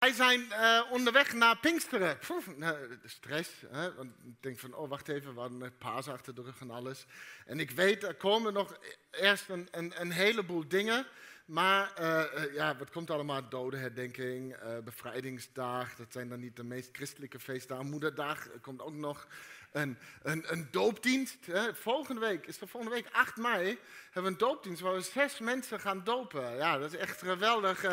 Wij zijn uh, onderweg naar Pinksteren. Poef, nou, stress. Hè? Want ik denk van, oh wacht even, we hadden paas achter de rug en alles. En ik weet, er komen nog eerst een, een, heleboel dingen. Maar uh, ja, wat komt allemaal? Dodenherdenking, uh, bevrijdingsdag. Dat zijn dan niet de meest christelijke feestdagen. Moederdag er komt ook nog een, een, een doopdienst. Hè? Volgende week, is er volgende week 8 mei, hebben we een doopdienst waar we zes mensen gaan dopen. Ja, dat is echt geweldig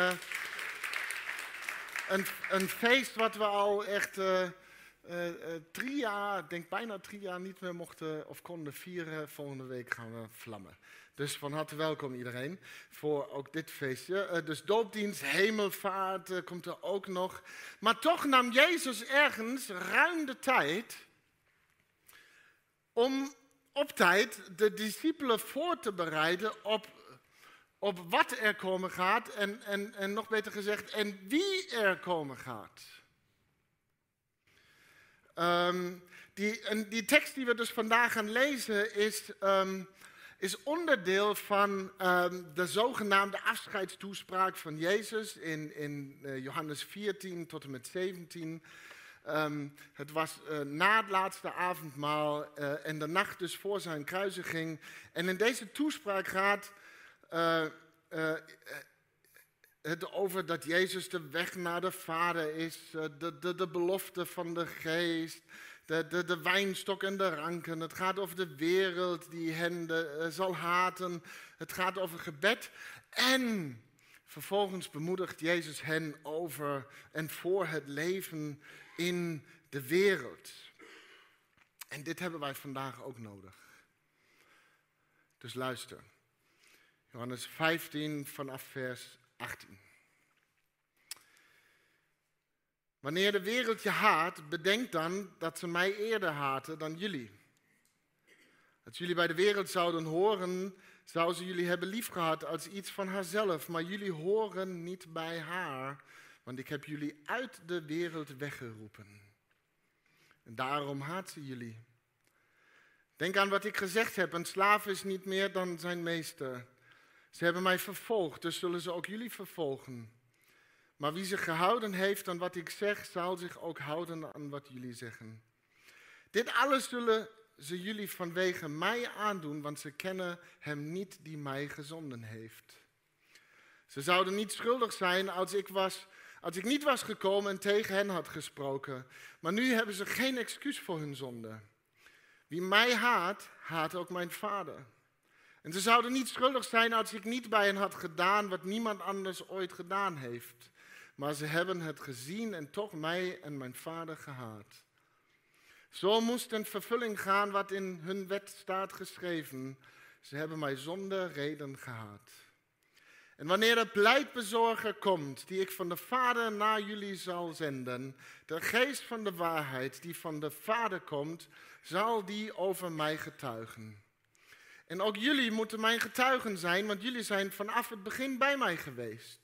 een, feest wat we al echt uh, uh, drie jaar, denk bijna drie jaar niet meer mochten of konden vieren. Volgende week gaan we vlammen. Dus van harte welkom iedereen voor ook dit feestje. dus doopdienst, hemelvaart komt er ook nog. Maar toch nam Jezus ergens ruim de tijd om op tijd de discipelen voor te bereiden op op wat er komen gaat en, en, en nog beter gezegd, en wie er komen gaat. Ehm, die, en die tekst die we dus vandaag gaan lezen is, um, is onderdeel van um, de zogenaamde afscheidstoespraak van Jezus in, in uh, Johannes 14 tot en met 17. het was uh, na het laatste avondmaal uh, en de nacht dus voor zijn kruisiging. En in deze toespraak gaat uh, uh, het over dat Jezus de weg naar de Vader is, de, de, de belofte van de geest, de, de, de wijnstok en de ranken. Het gaat over de wereld die hen zal haten. Het gaat over gebed. En vervolgens bemoedigt Jezus hen over en voor het leven in de wereld. En dit hebben wij vandaag ook nodig. Dus luister. Johannes 15 vanaf vers 18. Wanneer de wereld je haat, bedenk dan dat ze mij eerder haten dan jullie. Als jullie bij de wereld zouden horen, zou ze jullie hebben liefgehad als iets van haarzelf. Maar jullie horen niet bij haar, want ik heb jullie uit de wereld weggeroepen. En daarom haat ze jullie. Denk aan wat ik gezegd heb: een slaaf is niet meer dan zijn meester. Ze hebben mij vervolgd, dus zullen ze ook jullie vervolgen. Maar wie zich gehouden heeft aan wat ik zeg, zal zich ook houden aan wat jullie zeggen. Dit alles zullen ze jullie vanwege mij aandoen, want ze kennen hem niet die mij gezonden heeft. Ze zouden niet schuldig zijn als ik, was, als ik niet was gekomen en tegen hen had gesproken. Maar nu hebben ze geen excuus voor hun zonde. Wie mij haat, haat ook mijn vader. En ze zouden niet schuldig zijn als ik niet bij hen had gedaan wat niemand anders ooit gedaan heeft. Maar ze hebben het gezien en toch mij en mijn vader gehaat. Zo moest in vervulling gaan wat in hun wet staat geschreven. Ze hebben mij zonder reden gehaat. En wanneer de pleitbezorger komt, die ik van de Vader naar jullie zal zenden, de geest van de waarheid die van de Vader komt, zal die over mij getuigen. En ook jullie moeten mijn getuigen zijn, want jullie zijn vanaf het begin bij mij geweest.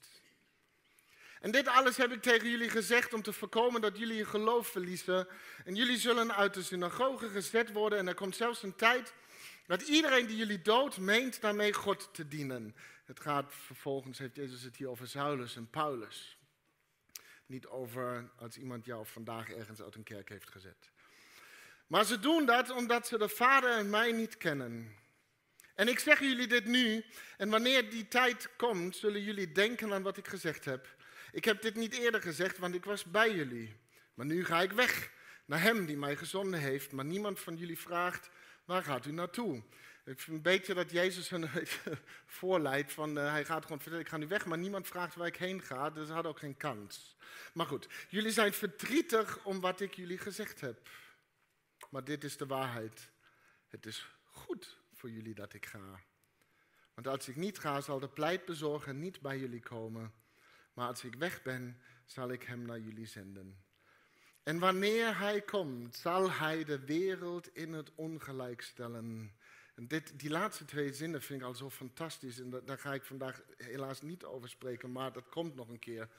En dit alles heb ik tegen jullie gezegd om te voorkomen dat jullie je geloof verliezen. En jullie zullen uit de synagoge gezet worden. En er komt zelfs een tijd dat iedereen die jullie dood meent daarmee God te dienen. Het gaat vervolgens, heeft Jezus het hier over Saulus en Paulus. Niet over als iemand jou vandaag ergens uit een kerk heeft gezet. Maar ze doen dat omdat ze de Vader en mij niet kennen. En ik zeg jullie dit nu, en wanneer die tijd komt, zullen jullie denken aan wat ik gezegd heb. Ik heb dit niet eerder gezegd, want ik was bij jullie. Maar nu ga ik weg naar Hem die mij gezonden heeft. Maar niemand van jullie vraagt, waar gaat u naartoe? Ik vind een beetje dat Jezus een voorleidt van, uh, hij gaat gewoon vertellen, ik ga nu weg, maar niemand vraagt waar ik heen ga, dus ze ook geen kans. Maar goed, jullie zijn verdrietig om wat ik jullie gezegd heb. Maar dit is de waarheid. Het is goed voor jullie dat ik ga. Want als ik niet ga, zal de pleitbezorger niet bij jullie komen. Maar als ik weg ben, zal ik hem naar jullie zenden. En wanneer hij komt, zal hij de wereld in het ongelijk stellen. En dit, die laatste twee zinnen vind ik al zo fantastisch. En daar ga ik vandaag helaas niet over spreken, maar dat komt nog een keer.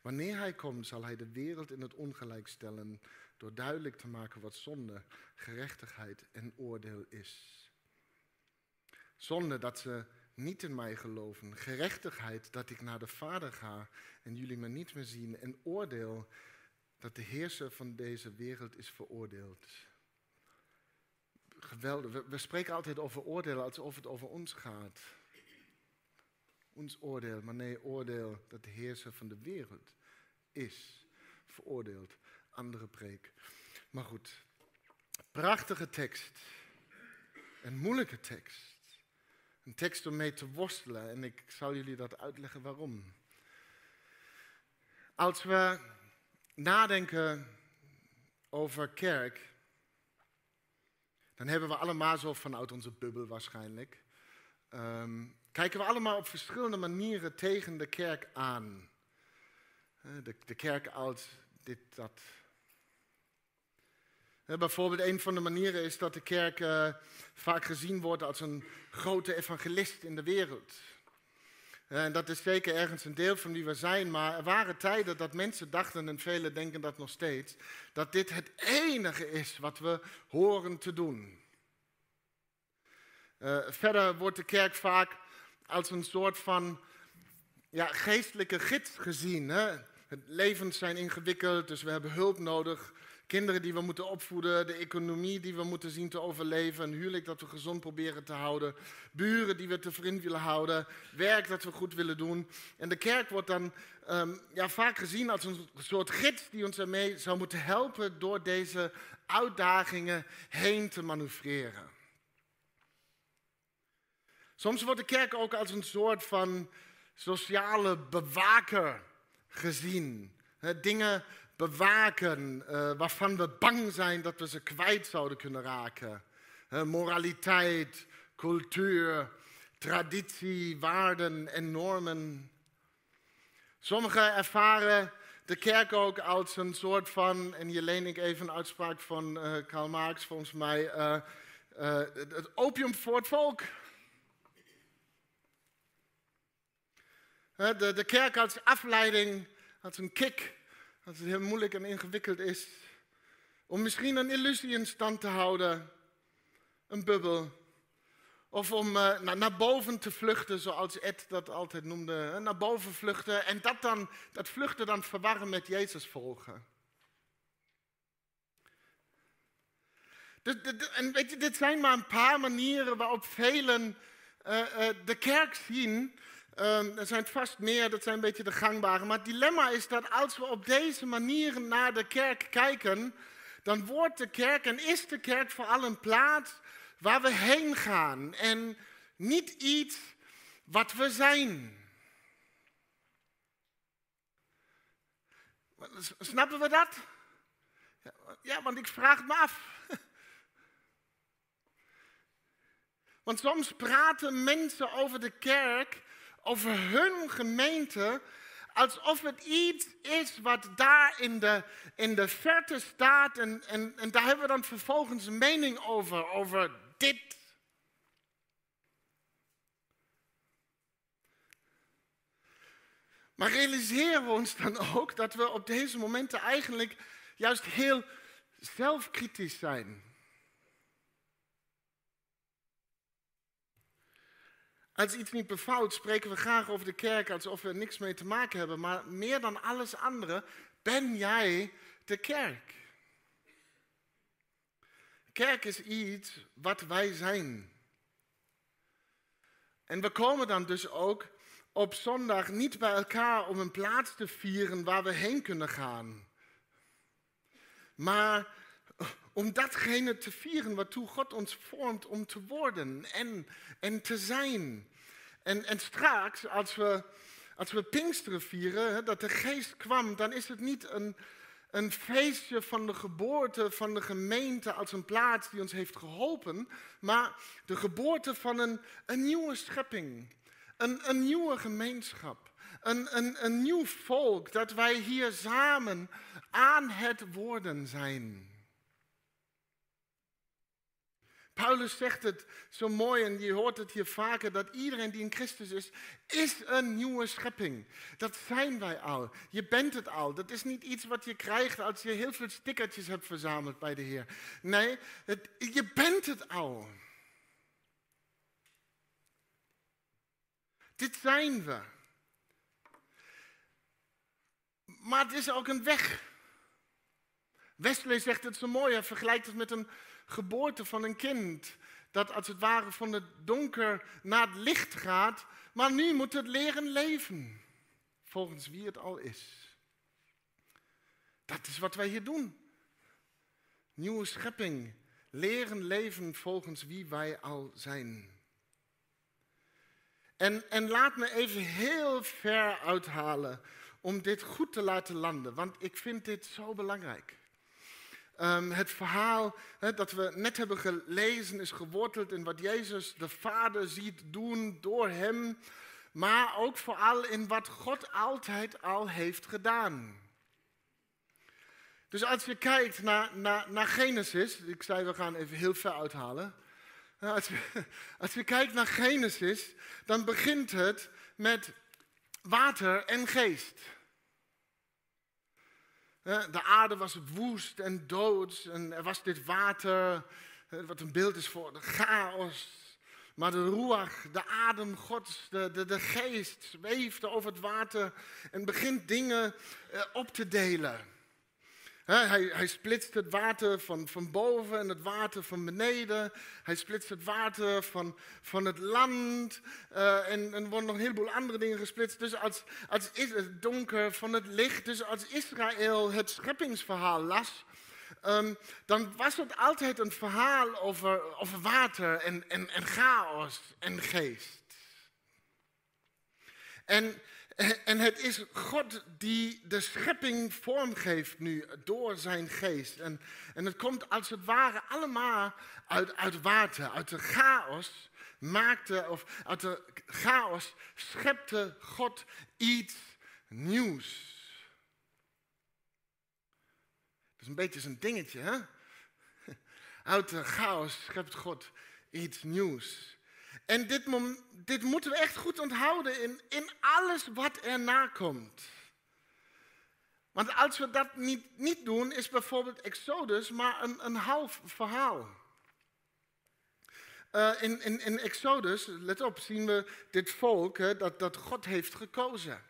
Wanneer hij komt, zal hij de wereld in het ongelijk stellen. Door duidelijk te maken wat zonde, gerechtigheid en oordeel is. Zonder dat ze niet in mij geloven. Gerechtigheid dat ik naar de Vader ga en jullie me niet meer zien. En oordeel dat de heerser van deze wereld is veroordeeld. Geweldig. We, we spreken altijd over oordelen alsof het over ons gaat. Ons oordeel, maar nee, oordeel dat de heerser van de wereld is veroordeeld. Andere preek. Maar goed, prachtige tekst. Een moeilijke tekst. Een tekst om mee te worstelen en ik zal jullie dat uitleggen waarom. Als we nadenken over kerk, dan hebben we allemaal zo vanuit onze bubbel waarschijnlijk. Ehm, kijken we allemaal op verschillende manieren tegen de kerk aan. De, de kerk als dit, dat. Bijvoorbeeld een van de manieren is dat de kerk uh, vaak gezien wordt als een grote evangelist in de wereld. En dat is zeker ergens een deel van wie we zijn, maar er waren tijden dat mensen dachten, en velen denken dat nog steeds, dat dit het enige is wat we horen te doen. Uh, verder wordt de kerk vaak als een soort van ja, geestelijke gids gezien. Hè? Het levens zijn ingewikkeld, dus we hebben hulp nodig. Kinderen die we moeten opvoeden, de economie die we moeten zien te overleven, een huwelijk dat we gezond proberen te houden, buren die we te vriend willen houden, werk dat we goed willen doen. En de kerk wordt dan um, ja, vaak gezien als een soort gids die ons ermee zou moeten helpen door deze uitdagingen heen te manoeuvreren. Soms wordt de kerk ook als een soort van sociale bewaker gezien. dingen bewaken uh, waarvan we bang zijn dat we ze kwijt zouden kunnen raken. moraliteit, cultuur, traditie, waarden en normen. Sommigen ervaren de kerk ook als een soort van, en hier leen ik even een uitspraak van uh, Karl Marx volgens mij, het opium voor het volk. De, de kerk als afleiding, als een kick, als het heel moeilijk en ingewikkeld is. Om misschien een illusie in stand te houden, een bubbel. Of om uh, naar, boven te vluchten, zoals Ed dat altijd noemde. Naar boven vluchten en dat, dan, dat vluchten dan verwarren met Jezus volgen. en weet je, dit zijn maar een paar manieren waarop velen uh, uh, de kerk zien Um, er zijn vast meer, dat zijn een beetje de gangbare. Maar het dilemma is dat als we op deze manier naar de kerk kijken, dan wordt de kerk en is de kerk vooral een plaats waar we heen gaan en niet iets wat we zijn. Snappen we dat? Ja, want ik vraag het me af. Want soms praten mensen over de kerk over hun gemeente alsof het iets is wat daar in de, in de verte staat en, en, en daar hebben we dan vervolgens een mening over, over dit. Maar realiseren we ons dan ook dat we op deze momenten eigenlijk juist heel zelfkritisch zijn. Als iets niet bevalt, spreken we graag over de kerk alsof we er niks mee te maken hebben. Maar meer dan alles andere ben jij de kerk. Kerk is iets wat wij zijn. En we komen dan dus ook op zondag niet bij elkaar om een plaats te vieren waar we heen kunnen gaan. Maar om datgene te vieren waartoe God ons vormt om te worden en, en te zijn. En, en straks, als we, als we Pinksteren vieren, hè, dat de geest kwam, dan is het niet een, een feestje van de geboorte van de gemeente als een plaats die ons heeft geholpen, maar de geboorte van een, een nieuwe schepping, een, een nieuwe gemeenschap, een, een, een nieuw volk, dat wij hier samen aan het worden zijn. Paulus zegt het zo mooi en je hoort het hier vaker, dat iedereen die in Christus is, is een nieuwe schepping. Dat zijn wij al. Je bent het al. Dat is niet iets wat je krijgt als je heel veel stickertjes hebt verzameld bij de Heer. Nee, je bent het al. Dit zijn we. Maar het is ook een weg. Wesley zegt het zo mooi, hij vergelijkt het met een geboorte van een kind. Dat als het ware van het donker naar het licht gaat, maar nu moet het leren leven. Volgens wie het al is. Dat is wat wij hier doen. Nieuwe schepping. Leren leven volgens wie wij al zijn. En, en laat me even heel ver uithalen om dit goed te laten landen, want ik vind dit zo belangrijk. Um, het verhaal dat we net hebben gelezen is geworteld in wat Jezus de Vader ziet doen door hem, maar ook vooral in wat God altijd al heeft gedaan. Dus als je kijkt naar, naar, naar Genesis, ik zei we gaan even heel ver uithalen. Als je, als je kijkt naar Genesis, dan begint het met water en geest. De aarde was woest en doods en er was dit water, wat een beeld is voor de chaos. Maar de ruach, de adem Gods, de, de, de geest zweefde over het water en begint dingen eh, op te delen hij, hij splitst het water van, van boven en het water van beneden. Hij splitst het water van, van het land. Uh, en, er worden nog een heleboel andere dingen gesplitst. Dus als, als is het donker van het licht. Dus als Israël het scheppingsverhaal las. Um, dan was het altijd een verhaal over, over water en, en chaos en geest. En en het is God die de schepping vormgeeft nu door zijn geest. En, en het komt als het ware allemaal uit, uit water, uit de chaos maakte, of uit de chaos schepte God iets nieuws. Dat is een beetje zijn dingetje, hè? Uit de chaos schept God iets nieuws. En dit, dit moeten we echt goed onthouden in, in alles wat erna komt. Want als we dat niet, niet doen, is bijvoorbeeld Exodus maar een, een half verhaal. Uh, in, in, in Exodus, let op, zien we dit volk hè, dat, dat God heeft gekozen.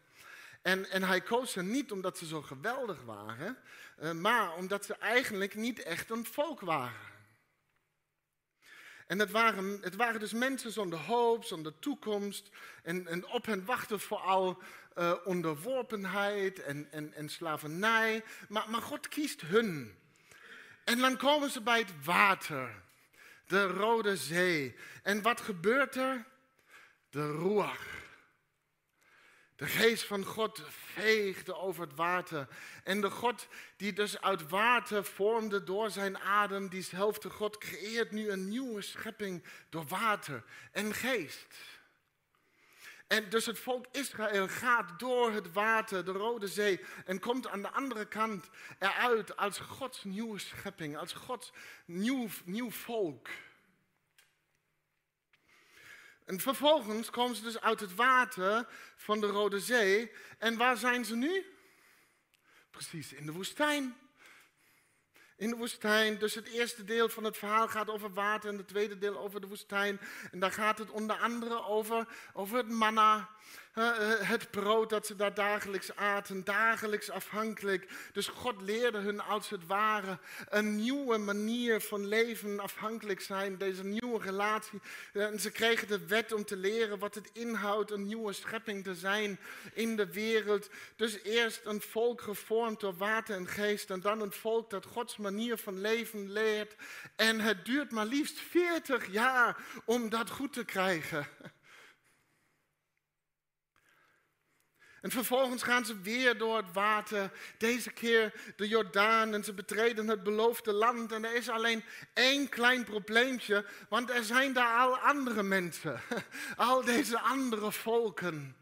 En, en hij koos ze niet omdat ze zo geweldig waren, uh, maar omdat ze eigenlijk niet echt een volk waren. En het waren, het waren dus mensen zonder hoop, zonder toekomst. En, op hen wachten vooral uh, onderworpenheid en, en, en slavernij. Maar, maar God kiest hun. En dan komen ze bij het water, de Rode Zee. En wat gebeurt er? De Ruach. De geest van God veegde over het water. En de God die dus uit water vormde door zijn adem, diezelfde God creëert nu een nieuwe schepping door water en geest. En dus het volk Israël gaat door het water, de Rode Zee, en komt aan de andere kant eruit als Gods nieuwe schepping, als Gods nieuw, nieuw volk. En vervolgens komen ze dus uit het water van de Rode Zee. En waar zijn ze nu? Precies, in de woestijn. In de woestijn. Dus het eerste deel van het verhaal gaat over water en het tweede deel over de woestijn. En daar gaat het onder andere over, over het manna. Eh, het brood dat ze daar dagelijks aten, dagelijks afhankelijk. Dus God leerde hun als het ware een nieuwe manier van leven, afhankelijk zijn, deze nieuwe relatie. En ze kregen de wet om te leren wat het inhoudt een nieuwe schepping te zijn in de wereld. Dus eerst een volk gevormd door water en geest en dan een volk dat Gods manier van leven leert. En het duurt maar liefst 40 jaar om dat goed te krijgen. En vervolgens gaan ze weer door het water, deze keer de Jordaan, en ze betreden het beloofde land. En er is alleen één klein probleempje, want er zijn daar al andere mensen, al deze andere volken.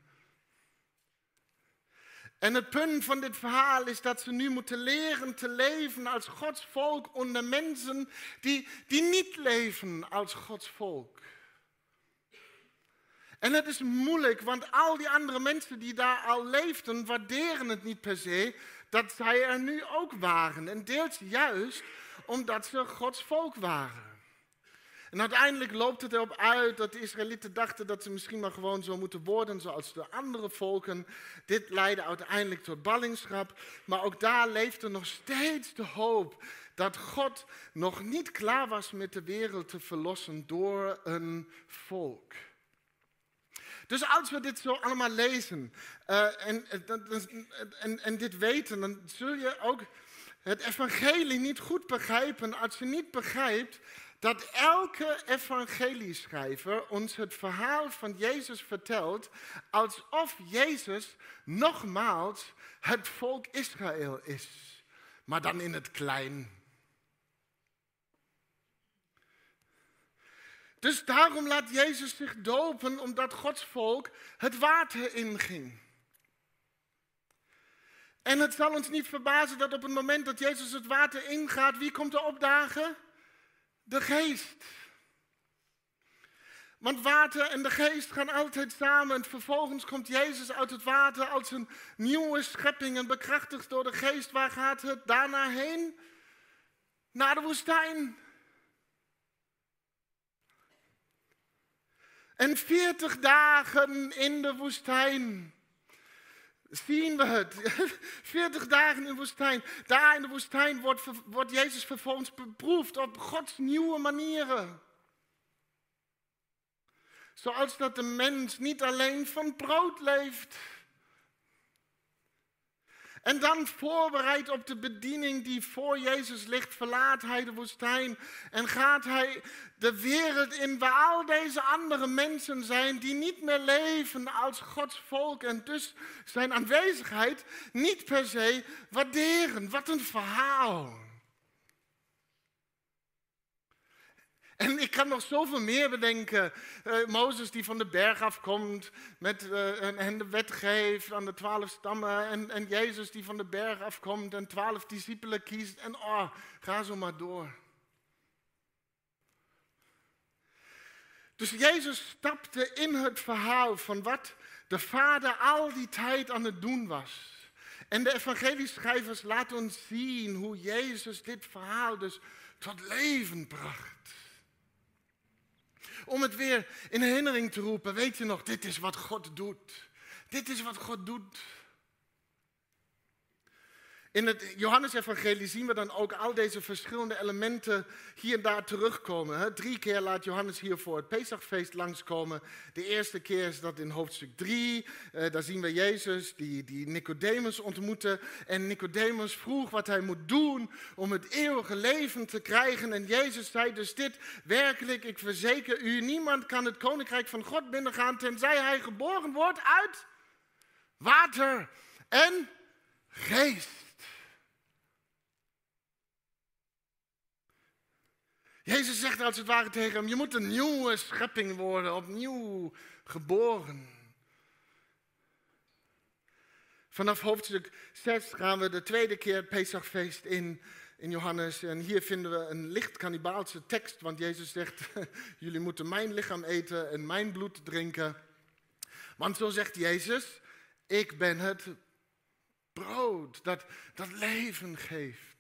En het punt van dit verhaal is dat ze nu moeten leren te leven als Gods volk onder mensen die, die niet leven als Gods volk. En het is moeilijk, want al die andere mensen die daar al leefden, waarderen het niet per se dat zij er nu ook waren. En deels juist omdat ze Gods volk waren. En uiteindelijk loopt het erop uit dat de Israëlieten dachten dat ze misschien maar gewoon zo moeten worden zoals de andere volken. Dit leidde uiteindelijk tot ballingschap. Maar ook daar leefde nog steeds de hoop dat God nog niet klaar was met de wereld te verlossen door een volk. Dus als we dit zo allemaal lezen uh, en, en, en dit weten, dan zul je ook het evangelie niet goed begrijpen als je niet begrijpt dat elke evangelieschrijver ons het verhaal van Jezus vertelt alsof Jezus nogmaals het volk Israël is, maar dan in het klein. Dus daarom laat Jezus zich dopen, omdat Gods volk het water inging. En het zal ons niet verbazen dat op het moment dat Jezus het water ingaat, wie komt er opdagen? De geest. Want water en de geest gaan altijd samen. En vervolgens komt Jezus uit het water als een nieuwe schepping en bekrachtigd door de geest. Waar gaat het daarna heen? Naar de woestijn. En veertig dagen in de woestijn zien we het. 40 dagen in de woestijn. Daar in de woestijn wordt, wordt Jezus vervolgens beproefd op Gods nieuwe manieren. Zoals dat de mens niet alleen van brood leeft. En dan voorbereid op de bediening die voor Jezus ligt, verlaat hij de woestijn en gaat hij de wereld in waar al deze andere mensen zijn die niet meer leven als Gods volk en dus zijn aanwezigheid niet per se waarderen. Wat een verhaal. En ik kan nog zoveel meer bedenken. Uh, Mozes die van de berg afkomt met, uh, en, de wet geeft aan de twaalf stammen. En, en Jezus die van de berg afkomt en twaalf discipelen kiest. En oh, ga zo maar door. Dus Jezus stapte in het verhaal van wat de Vader al die tijd aan het doen was. En de evangelieschrijvers laten ons zien hoe Jezus dit verhaal dus tot leven bracht om het weer in herinnering te roepen. Weet je nog, dit is wat God doet. Dit is wat God doet. In het Johannesevangelie zien we dan ook al deze verschillende elementen hier en daar terugkomen. Drie keer laat Johannes hier voor het Pesachfeest langskomen. De eerste keer is dat in hoofdstuk 3. Uh, daar zien we Jezus die, die Nicodemus ontmoette. En Nicodemus vroeg wat hij moet doen om het eeuwige leven te krijgen. En Jezus zei dus dit, werkelijk, ik verzeker u, niemand kan het koninkrijk van God binnengaan tenzij hij geboren wordt uit water en geest. Jezus zegt als het ware tegen hem, je moet een nieuwe schepping worden, opnieuw geboren. Vanaf hoofdstuk 6 gaan we de tweede keer Pesachfeest in, in Johannes. En hier vinden we een licht kannibaalse tekst, want Jezus zegt, jullie moeten mijn lichaam eten en mijn bloed drinken. Want zo zegt Jezus, ik ben het brood dat, dat leven geeft.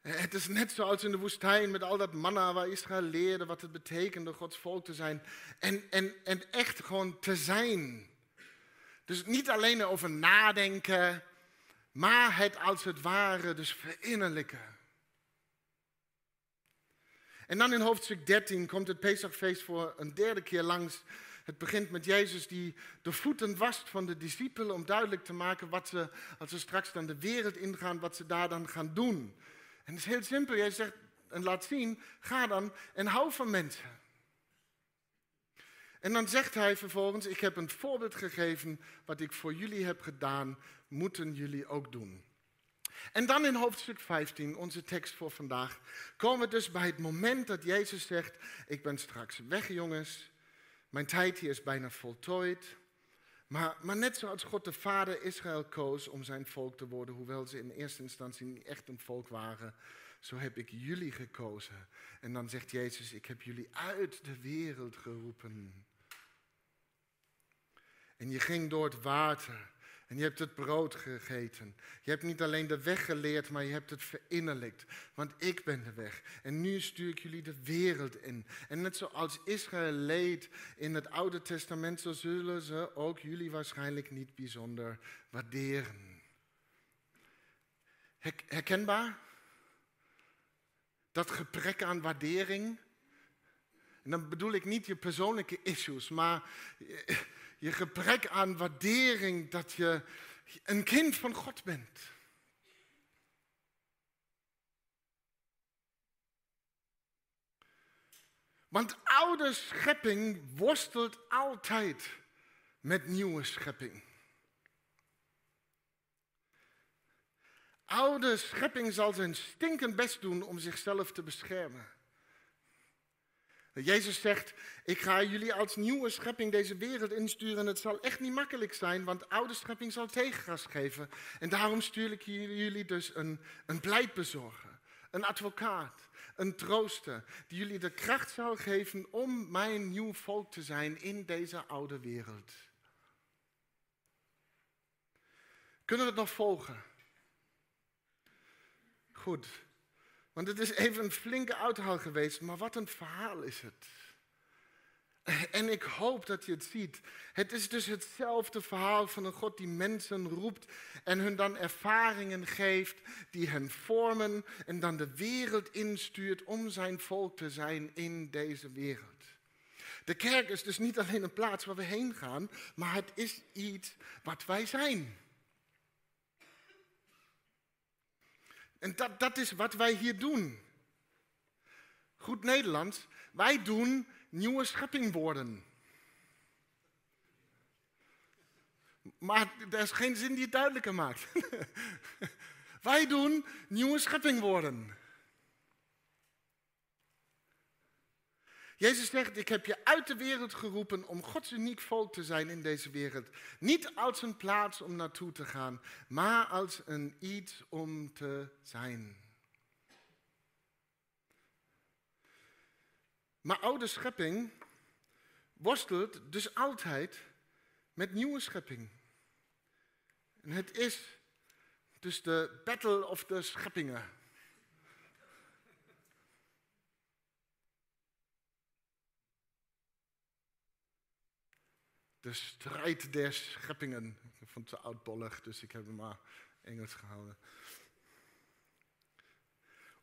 Het is net zoals in de woestijn met al dat manna waar Israël leerde wat het betekende Gods volk te zijn. En, en, en echt gewoon te zijn. Dus niet alleen over nadenken, maar het als het ware dus verinnerlijken. En dan in hoofdstuk 13 komt het Pesachfeest voor een derde keer langs. Het begint met Jezus die de voeten wast van de discipelen om duidelijk te maken wat ze, als ze straks dan de wereld ingaan, wat ze daar dan gaan doen. En het is heel simpel. Jij zegt en laat zien, ga dan en hou van mensen. En dan zegt hij vervolgens, ik heb een voorbeeld gegeven, wat ik voor jullie heb gedaan, moeten jullie ook doen. En dan in hoofdstuk 15, onze tekst voor vandaag, komen we dus bij het moment dat Jezus zegt, ik ben straks weg jongens, mijn tijd hier is bijna voltooid. Maar, maar net zoals God de Vader Israël koos om zijn volk te worden, hoewel ze in eerste instantie niet echt een volk waren, zo heb ik jullie gekozen. En dan zegt Jezus, ik heb jullie uit de wereld geroepen. En je ging door het water En je hebt het brood gegeten. Je hebt niet alleen de weg geleerd, maar je hebt het verinnerlijkt. Want ik ben de weg. En nu stuur ik jullie de wereld in. En net zoals Israël leed in het Oude Testament, zo zullen ze ook jullie waarschijnlijk niet bijzonder waarderen. Herkenbaar? Dat gebrek aan waardering. En dan bedoel ik niet je persoonlijke issues, maar je gebrek aan waardering dat je een kind van God bent. Want oude schepping worstelt altijd met nieuwe schepping. Oude schepping zal zijn stinkend best doen om zichzelf te beschermen. Jezus zegt, ik ga jullie als nieuwe schepping deze wereld insturen. Het zal echt niet makkelijk zijn, want oude schepping zal tegengas geven. En daarom stuur ik jullie dus een, een pleitbezorger, een advocaat, een trooster, die jullie de kracht zal geven om mijn nieuw volk te zijn in deze oude wereld. Kunnen we het nog volgen? Goed. Want het is even een flinke uithaal geweest, maar wat een verhaal is het. En ik hoop dat je het ziet. Het is dus hetzelfde verhaal van een God die mensen roept en hun dan ervaringen geeft die hen vormen en dan de wereld instuurt om zijn volk te zijn in deze wereld. De kerk is dus niet alleen een plaats waar we heen gaan, maar het is iets wat wij zijn. En dat, dat is wat wij hier doen. Goed Nederlands, wij doen nieuwe schepping worden. Maar er is geen zin die het duidelijker maakt. wij doen nieuwe schepping worden. Jezus zegt, ik heb je uit de wereld geroepen om Gods uniek volk te zijn in deze wereld. Niet als een plaats om naartoe te gaan, maar als een iets om te zijn. Maar oude schepping worstelt dus altijd met nieuwe schepping. En het is dus de battle of de scheppingen. De strijd der scheppingen. Ik vond het oudbollig, dus ik heb hem maar Engels gehouden.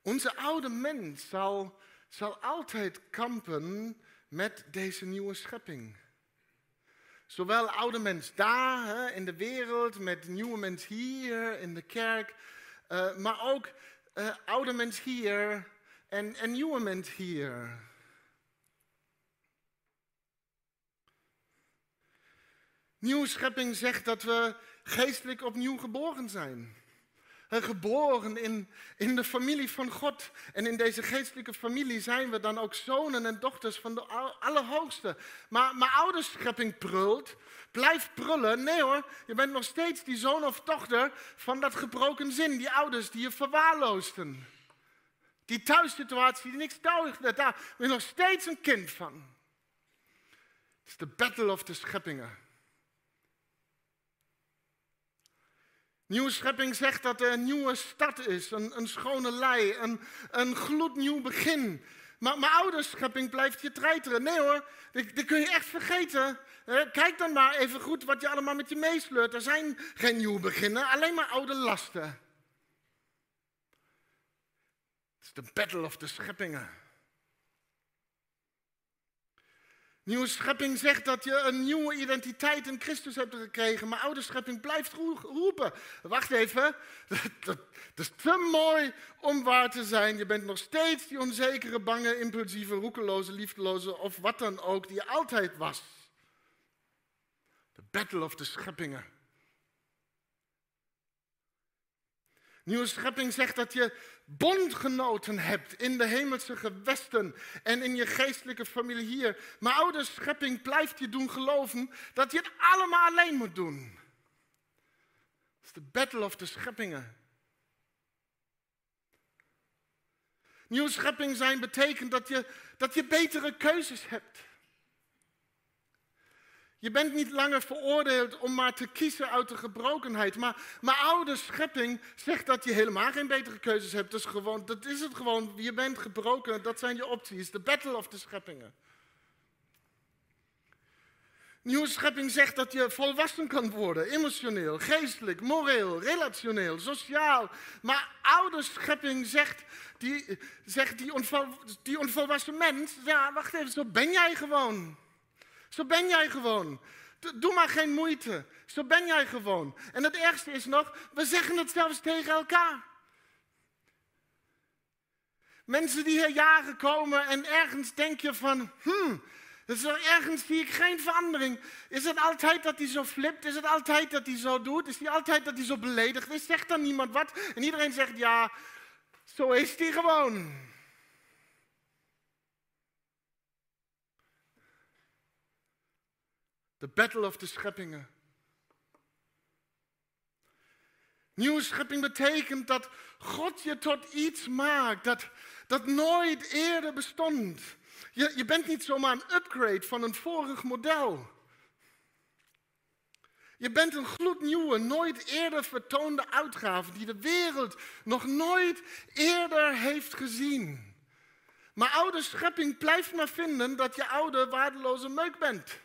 Onze oude mens zal, zal altijd kampen met deze nieuwe schepping. Zowel oude mens daar hè, in de wereld, met nieuwe mens hier in de kerk, uh, maar ook uh, oude mens hier en, en nieuwe mens hier. Nieuwe schepping zegt dat we geestelijk opnieuw geboren zijn. Geboren in, in de familie van God. En in deze geestelijke familie zijn we dan ook zonen en dochters van de Allerhoogste. Maar, maar oude schepping prult, blijft prullen. Nee hoor, je bent nog steeds die zoon of dochter van dat gebroken zin. Die ouders die je verwaarloosden. Die thuissituatie die niks deugde, daar ben je nog steeds een kind van. Het is de battle of de scheppingen. Nieuwe schepping zegt dat er een nieuwe stad is, een, een schone lei, een, een gloednieuw begin. Maar mijn oude schepping blijft je treiteren. Nee hoor, die, kun je echt vergeten. Kijk dan maar even goed wat je allemaal met je meesleurt. Er zijn geen nieuwe beginnen, alleen maar oude lasten. Het is de battle of de scheppingen. Nieuwe schepping zegt dat je een nieuwe identiteit in Christus hebt gekregen, maar oude schepping blijft roepen. Wacht even, dat, is te mooi om waar te zijn. Je bent nog steeds die onzekere, bange, impulsieve, roekeloze, liefdeloze of wat dan ook die je altijd was. De battle of de scheppingen. Nieuwe schepping zegt dat je bondgenoten hebt in de hemelse gewesten en in je geestelijke familie hier. Maar oude schepping blijft je doen geloven dat je het allemaal alleen moet doen. Dat is de battle of de scheppingen. Nieuwe schepping zijn betekent dat je, dat je betere keuzes hebt. Je bent niet langer veroordeeld om maar te kiezen uit de gebrokenheid. Maar, maar oude schepping zegt dat je helemaal geen betere keuzes hebt. Gewoon, dat is het gewoon. Je bent gebroken, dat zijn je opties. De battle of de scheppingen. Nieuwe schepping zegt dat je volwassen kan worden, emotioneel, geestelijk, moreel, relationeel, sociaal. Maar oude schepping zegt, die, zegt die onvolwassen mens, ja, wacht even, zo ben jij gewoon. Zo ben jij gewoon. Doe maar geen moeite. Zo ben jij gewoon. En het ergste is nog, we zeggen het zelfs tegen elkaar. Mensen die hier jaren komen en ergens denk je van, hmm, dus ergens zie ik geen verandering. Is het altijd dat hij zo flipt? Is het altijd dat hij zo doet? Is het altijd dat hij zo beledigd is? Zegt dan niemand wat? En iedereen zegt ja, zo is hij gewoon. De battle of de scheppingen. Nieuwe schepping betekent dat God je tot iets maakt dat, dat nooit eerder bestond. Je, je bent niet zomaar een upgrade van een vorig model. Je bent een gloednieuwe, nooit eerder vertoonde uitgave die de wereld nog nooit eerder heeft gezien. Maar oude schepping blijft maar vinden dat je oude, waardeloze meuk bent.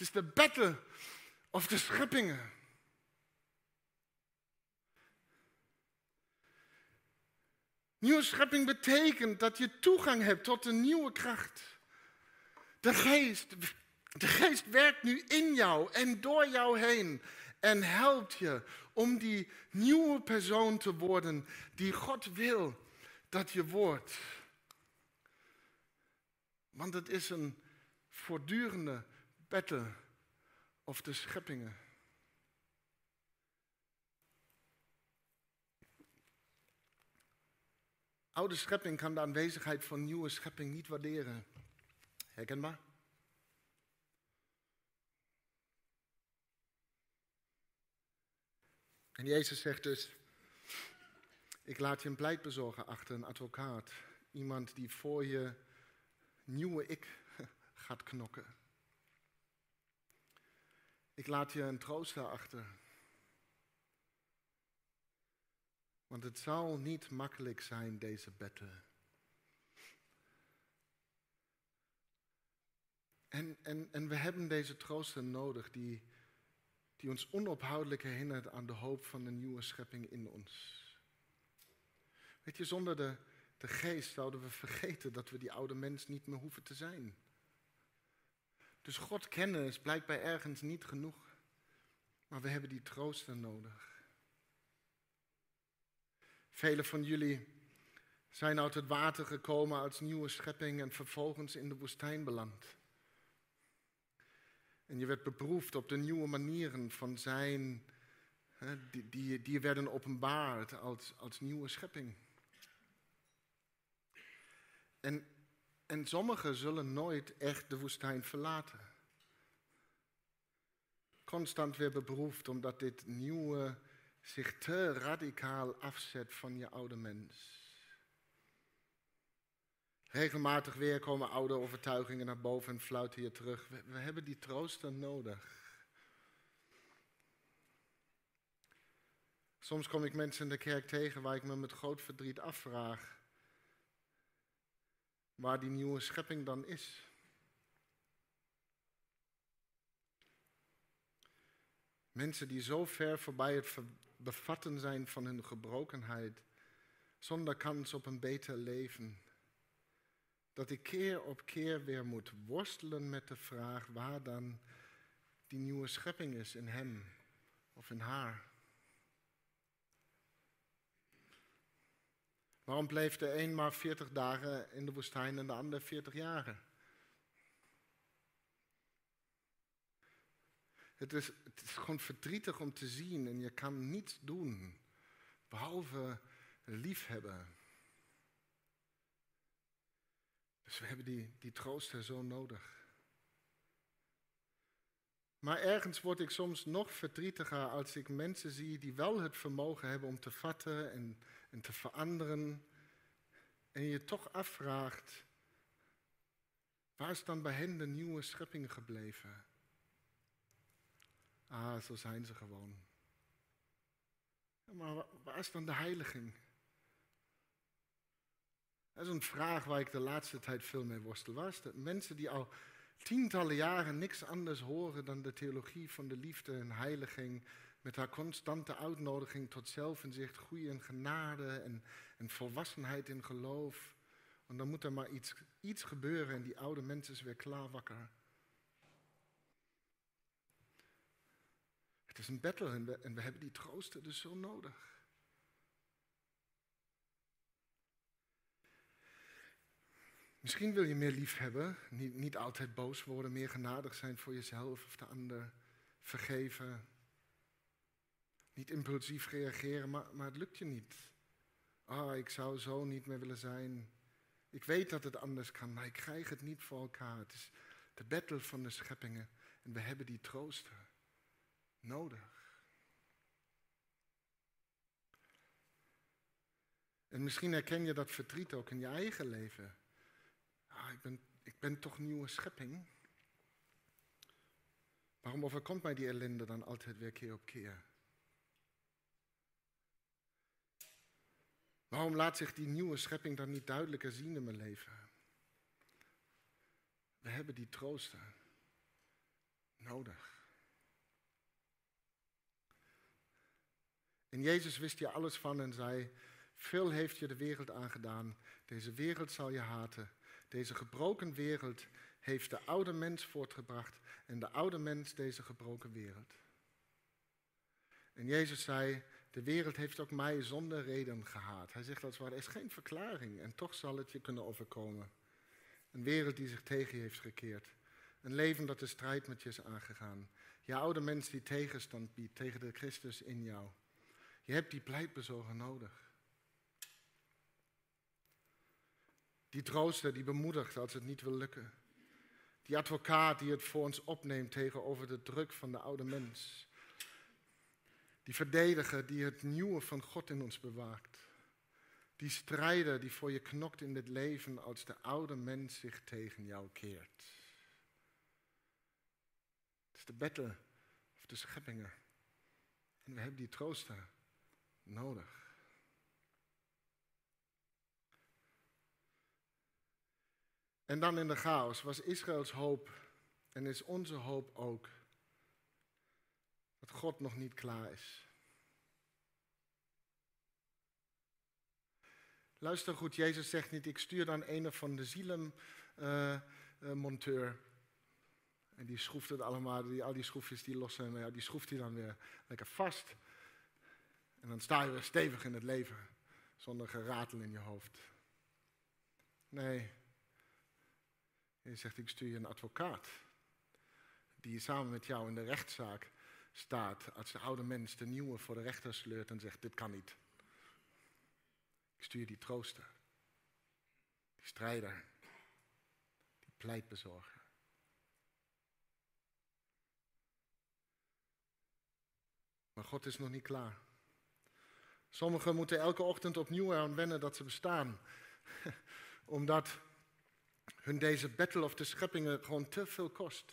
Het is de battle of de scheppingen. Nieuwe schepping betekent dat je toegang hebt tot een nieuwe kracht. De geest, de geest werkt nu in jou en door jou heen en helpt je om die nieuwe persoon te worden die God wil dat je wordt. Want het is een voortdurende battle of de scheppingen. Oude schepping kan de aanwezigheid van nieuwe schepping niet waarderen. Herkenbaar? En Jezus zegt dus, ik laat je een pleitbezorger achter, een advocaat. Iemand die voor je nieuwe ik gaat knokken. Ik laat je een trooster achter. Want het zal niet makkelijk zijn, deze betten. En, en, en we hebben deze trooster nodig die, die ons onophoudelijk herinnert aan de hoop van de nieuwe schepping in ons. Weet je, zonder de, de geest zouden we vergeten dat we die oude mens niet meer hoeven te zijn. Dus God kennen is blijkbaar ergens niet genoeg. Maar we hebben die trooster nodig. Velen van jullie zijn uit het water gekomen als nieuwe schepping en vervolgens in de woestijn beland. En je werd beproefd op de nieuwe manieren van zijn, die, die, die werden openbaard als, als nieuwe schepping. En, en sommigen zullen nooit echt de woestijn verlaten. Constant weer beproefd omdat dit nieuwe zich te radicaal afzet van je oude mens. Regelmatig weer komen oude overtuigingen naar boven en fluiten je terug. We, we hebben die trooster nodig. Soms kom ik mensen in de kerk tegen waar ik me met groot verdriet afvraag waar die nieuwe schepping dan is. Mensen die zo ver voorbij het bevatten zijn van hun gebrokenheid, zonder kans op een beter leven. Dat ik keer op keer weer moet worstelen met de vraag waar dan die nieuwe schepping is in hem of in haar. Waarom bleef de een maar 40 dagen in de woestijn en de ander 40 jaren? Het is, het is gewoon verdrietig om te zien en je kan niets doen behalve liefhebben. Dus we hebben die, die trooster zo nodig. Maar ergens word ik soms nog verdrietiger als ik mensen zie die wel het vermogen hebben om te vatten en, en te veranderen. En je toch afvraagt, Waar is dan bij hen de nieuwe schepping gebleven? Ah, zo zijn ze gewoon. maar waar is dan de heiliging? Dat is een vraag waar ik de laatste tijd veel mee worstel. Waar mensen die al tientallen jaren niks anders horen dan de theologie van de liefde en heiliging, met haar constante uitnodiging tot zelfinzicht, groei en genade en, en volwassenheid in geloof. Want dan moet er maar iets, iets gebeuren en die oude mensen is weer klaar wakker. Het is een battle en we, en we hebben die troosten dus zo nodig. Misschien wil je meer lief hebben, niet, niet altijd boos worden, meer genadig zijn voor jezelf of de ander, vergeven. Niet impulsief reageren, maar, maar het lukt je niet. Ah, ik zou zo niet meer willen zijn. Ik weet dat het anders kan, maar ik krijg het niet voor elkaar. Het is de battle van de scheppingen en we hebben die troosten nodig. En misschien herken je dat verdriet ook in je eigen leven. Ah, ik, ben, ik ben toch nieuwe schepping. Waarom overkomt mij die ellende dan altijd weer keer op keer? Waarom laat zich die nieuwe schepping dan niet duidelijker zien in mijn leven? We hebben die troosten nodig. En Jezus wist je alles van en zei: Veel heeft je de wereld aangedaan. Deze wereld zal je haten. Deze gebroken wereld heeft de oude mens voortgebracht en de oude mens deze gebroken wereld. En Jezus zei, de wereld heeft ook mij zonder reden gehaat. Hij zegt als het er is geen verklaring en toch zal het je kunnen overkomen. Een wereld die zich tegen je heeft gekeerd. Een leven dat de strijd met je is aangegaan. Je oude mens die tegenstand biedt tegen de Christus in jou. Je hebt die pleitbezorger nodig. Die trooster, die bemoedigt als het niet wil lukken. Die advocaat die het voor ons opneemt tegenover de druk van de oude mens. Die verdediger die het nieuwe van God in ons bewaakt. Die strijder die voor je knokt in dit leven als de oude mens zich tegen jou keert. Het is de battle of de scheppingen. En we hebben die trooster nodig. En dan in de chaos was Israëls hoop en is onze hoop ook dat God nog niet klaar is. Luister goed, Jezus zegt niet, ik stuur dan een van de zielenmonteur. Uh, uh, en die schroeft het allemaal, die, al die schroefjes die los zijn, ja, die schroeft hij dan weer lekker vast. En dan sta je weer stevig in het leven, zonder geratel in je hoofd. Nee, je zegt, ik stuur je een advocaat. Die samen met jou in de rechtszaak staat. Als de oude mens de nieuwe voor de rechter sleurt en zegt, dit kan niet. Ik stuur die trooster. Die strijder. Die pleitbezorger. Maar God is nog niet klaar. Sommigen moeten elke ochtend opnieuw aan wennen dat ze bestaan. Omdat hun deze battle of de scheppingen gewoon te veel kost.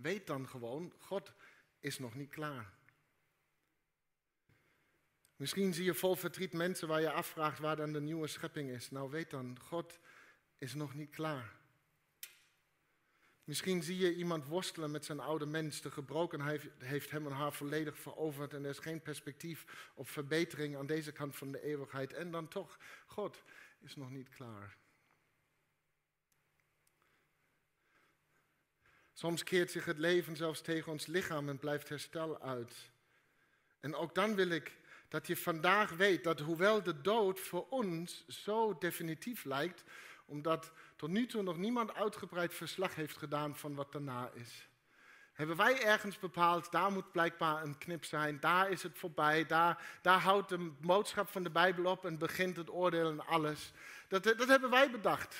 Weet dan gewoon, God is nog niet klaar. Misschien zie je vol verdriet mensen waar je afvraagt waar dan de nieuwe schepping is. Nou weet dan, God is nog niet klaar. Misschien zie je iemand worstelen met zijn oude mens. De gebrokenheid heeft hem en haar volledig veroverd en er is geen perspectief op verbetering aan deze kant van de eeuwigheid. En dan toch, God is nog niet klaar. Soms keert zich het leven zelfs tegen ons lichaam en blijft herstel uit. En ook dan wil ik dat je vandaag weet dat hoewel de dood voor ons zo definitief lijkt, omdat tot nu toe nog niemand uitgebreid verslag heeft gedaan van wat daarna is. Hebben wij ergens bepaald, daar moet blijkbaar een knip zijn, daar is het voorbij, daar, daar houdt de boodschap van de Bijbel op en begint het oordeel en alles. Dat, dat hebben wij bedacht.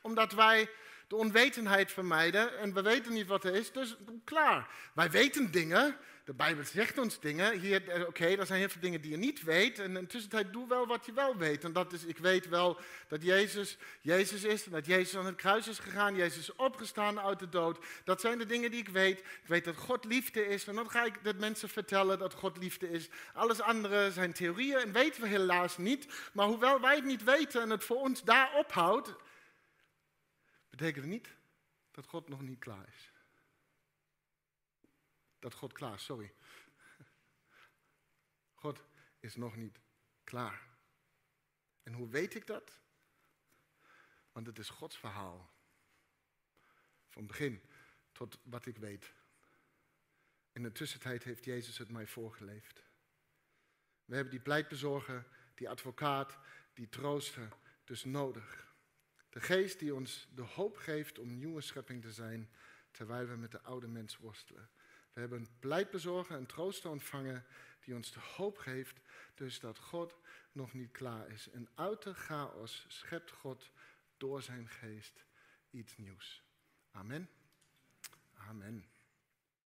Omdat wij de onwetendheid vermijden en we weten niet wat er is, dus klaar. Wij weten dingen, de Bijbel zegt ons dingen. Hier, eh, oké, er zijn heel veel dingen die je niet weet. En in de tussentijd doe wel wat je wel weet. En dat is, ik weet wel dat Jezus Jezus is. En dat Jezus aan het kruis is gegaan. Jezus is opgestaan uit de dood. Dat zijn de dingen die ik weet. Ik weet dat God liefde is. En dan ga ik dat mensen vertellen dat God liefde is. Alles andere zijn theorieën en weten we helaas niet. Maar hoewel wij het niet weten en het voor ons daar ophoudt, betekent niet dat God nog niet klaar is dat God klaar is, sorry. God is nog niet klaar. En hoe weet ik dat? Want het is Gods verhaal. Van begin tot wat ik weet. In de tussentijd heeft Jezus het mij voorgeleefd. We hebben die pleitbezorger, die advocaat, die trooster dus nodig. De geest die ons de hoop geeft om nieuwe schepping te zijn, terwijl we met de oude mens worstelen. We hebben een pleitbezorger, een trooster ontvangen die ons de hoop geeft, dus dat God nog niet klaar is. En uit de chaos schept God door zijn geest iets nieuws. Amen. Amen.